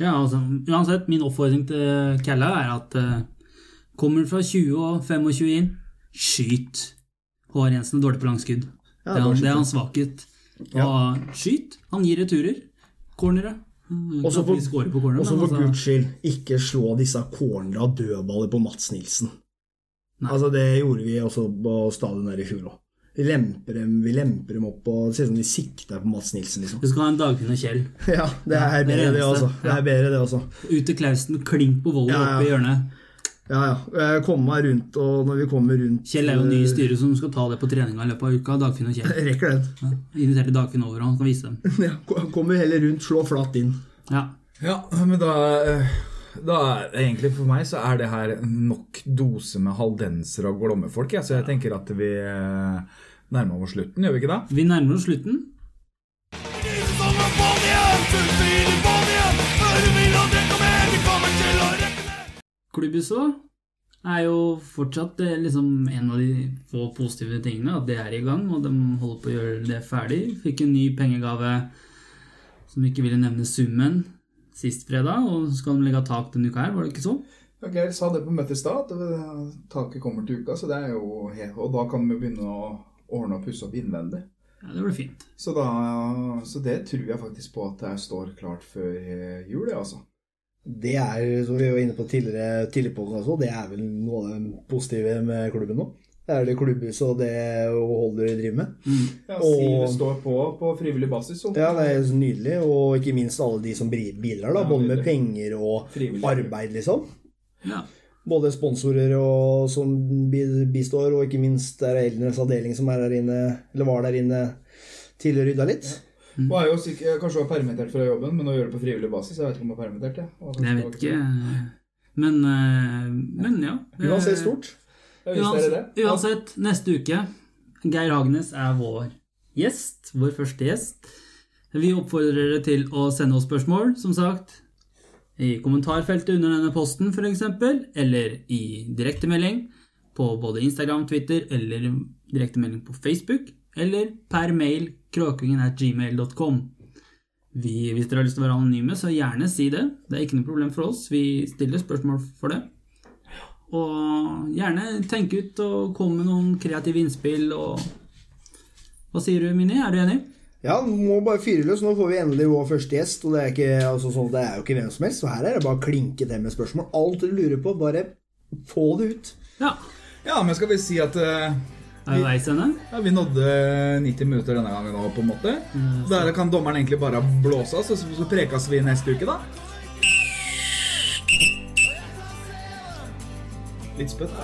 Ja, altså, uansett, min oppfordring til Kella er at eh, kommer fra 20 og 25 inn, skyt. Håvard Jensen er dårlig på langskudd. Ja, det, er, han- det er hans svakhet. Og skyt. Han gir returer. Cornere. Og Også for- corner, for altså- guds skyld, ikke slå disse cornera dødballer på Mats Nilsen. Nei. Altså, Det gjorde vi også på stadion der i fjor òg. Vi lemper dem, vi lemper dem opp og Det ser ut som de sikter på Mats Nilsen, liksom. Du skal ha en Dagfinn og Kjell. [laughs] Ja, det er bedre, det også. Det er bedre, det også. Ut til Klausen, klink på volden Ja, ja. oppe i hjørnet. Ja, ja. Jeg kommer meg rundt, og når vi kommer rundt Kjell er jo ny i eh, styret som skal ta det på treninga i løpet av uka. Dagfinn og Kjell. [laughs] Rekker den. Ja. Inviterte Dagfinn over, og han skal vise dem. [laughs] Ja, kommer heller rundt, slå flatt inn. Ja. Ja, men da, eh, da er- Egentlig for meg så er det her nok dose med haldensere og glommefolk. Ja, så jeg tenker at vi eh, nærmer oss slutten, gjør vi ikke det? Vi nærmer oss slutten. Klubbhuset er jo fortsatt eh, liksom en av de få positive tingene, at det er i gang, og de holder på å gjøre det ferdig. Fikk en ny pengegave som ikke ville nevne summen sist fredag, og skal de legge tak denne uka her, var det ikke så? Geir sa det på møtet i stad, at taket kommer til uka, så det er jo Og da kan vi begynne å ordne og pusse opp innvendig. Ja, det blir fint. Så, da, så det tror jeg faktisk på at det står klart før eh, jul, altså. Det er, som vi var inne på tidligere, tidligere på også, det er vel noe av det positive med klubben nå. Det er det klubbhuset og det Holder driver med. Ja, Og- Sive står på på frivillig basis. Så. Ja, det er så nydelig, og ikke minst alle de som bidrar, da, Ja, både med penger og Frivillig. arbeid, liksom. Ja. Både sponsorer og, som bistår, og ikke minst er det Eldres avdeling som er der inne, eller var der inne tidligere rydda litt. Og er jo sikkert, kanskje var permittert fra jobben, men å gjøre det på frivillig basis Jeg vet ikke om hun er permittert, jeg. Jeg vet ikke. Men, eh, men ja. Uansett stort. Det det. Uansett, uansett, neste uke Geir Hagnes er vår gjest. Vår første gjest. Vi oppfordrer dere til å sende oss spørsmål, som sagt. I kommentarfeltet under denne posten, f.eks. Eller i direktemelding på både Instagram, Twitter eller direktemelding på Facebook. Eller per mail kråkungen at gmail.com. Hvis dere har lyst til å være anonyme, så gjerne si det. Det er ikke noe problem for oss. Vi stiller spørsmål for det. Og gjerne tenk ut og komme med noen kreative innspill og Hva sier du, Mini? Er du enig? Ja, må bare fyre løs. Nå får vi endelig vår første gjest, og det er, ikke, altså, sånn, det er jo ikke hvem som helst, så her er det bare å klinke til med spørsmål. Alt du lurer på, bare få det ut. Ja. Ja, men skal vi si at eh, Er vi veis ende? ja, vi nådde 90 minutter denne gangen òg, på en måte? Der kan dommeren egentlig bare blåse oss, og så, så prekes vi neste uke, da? Litt spøtt.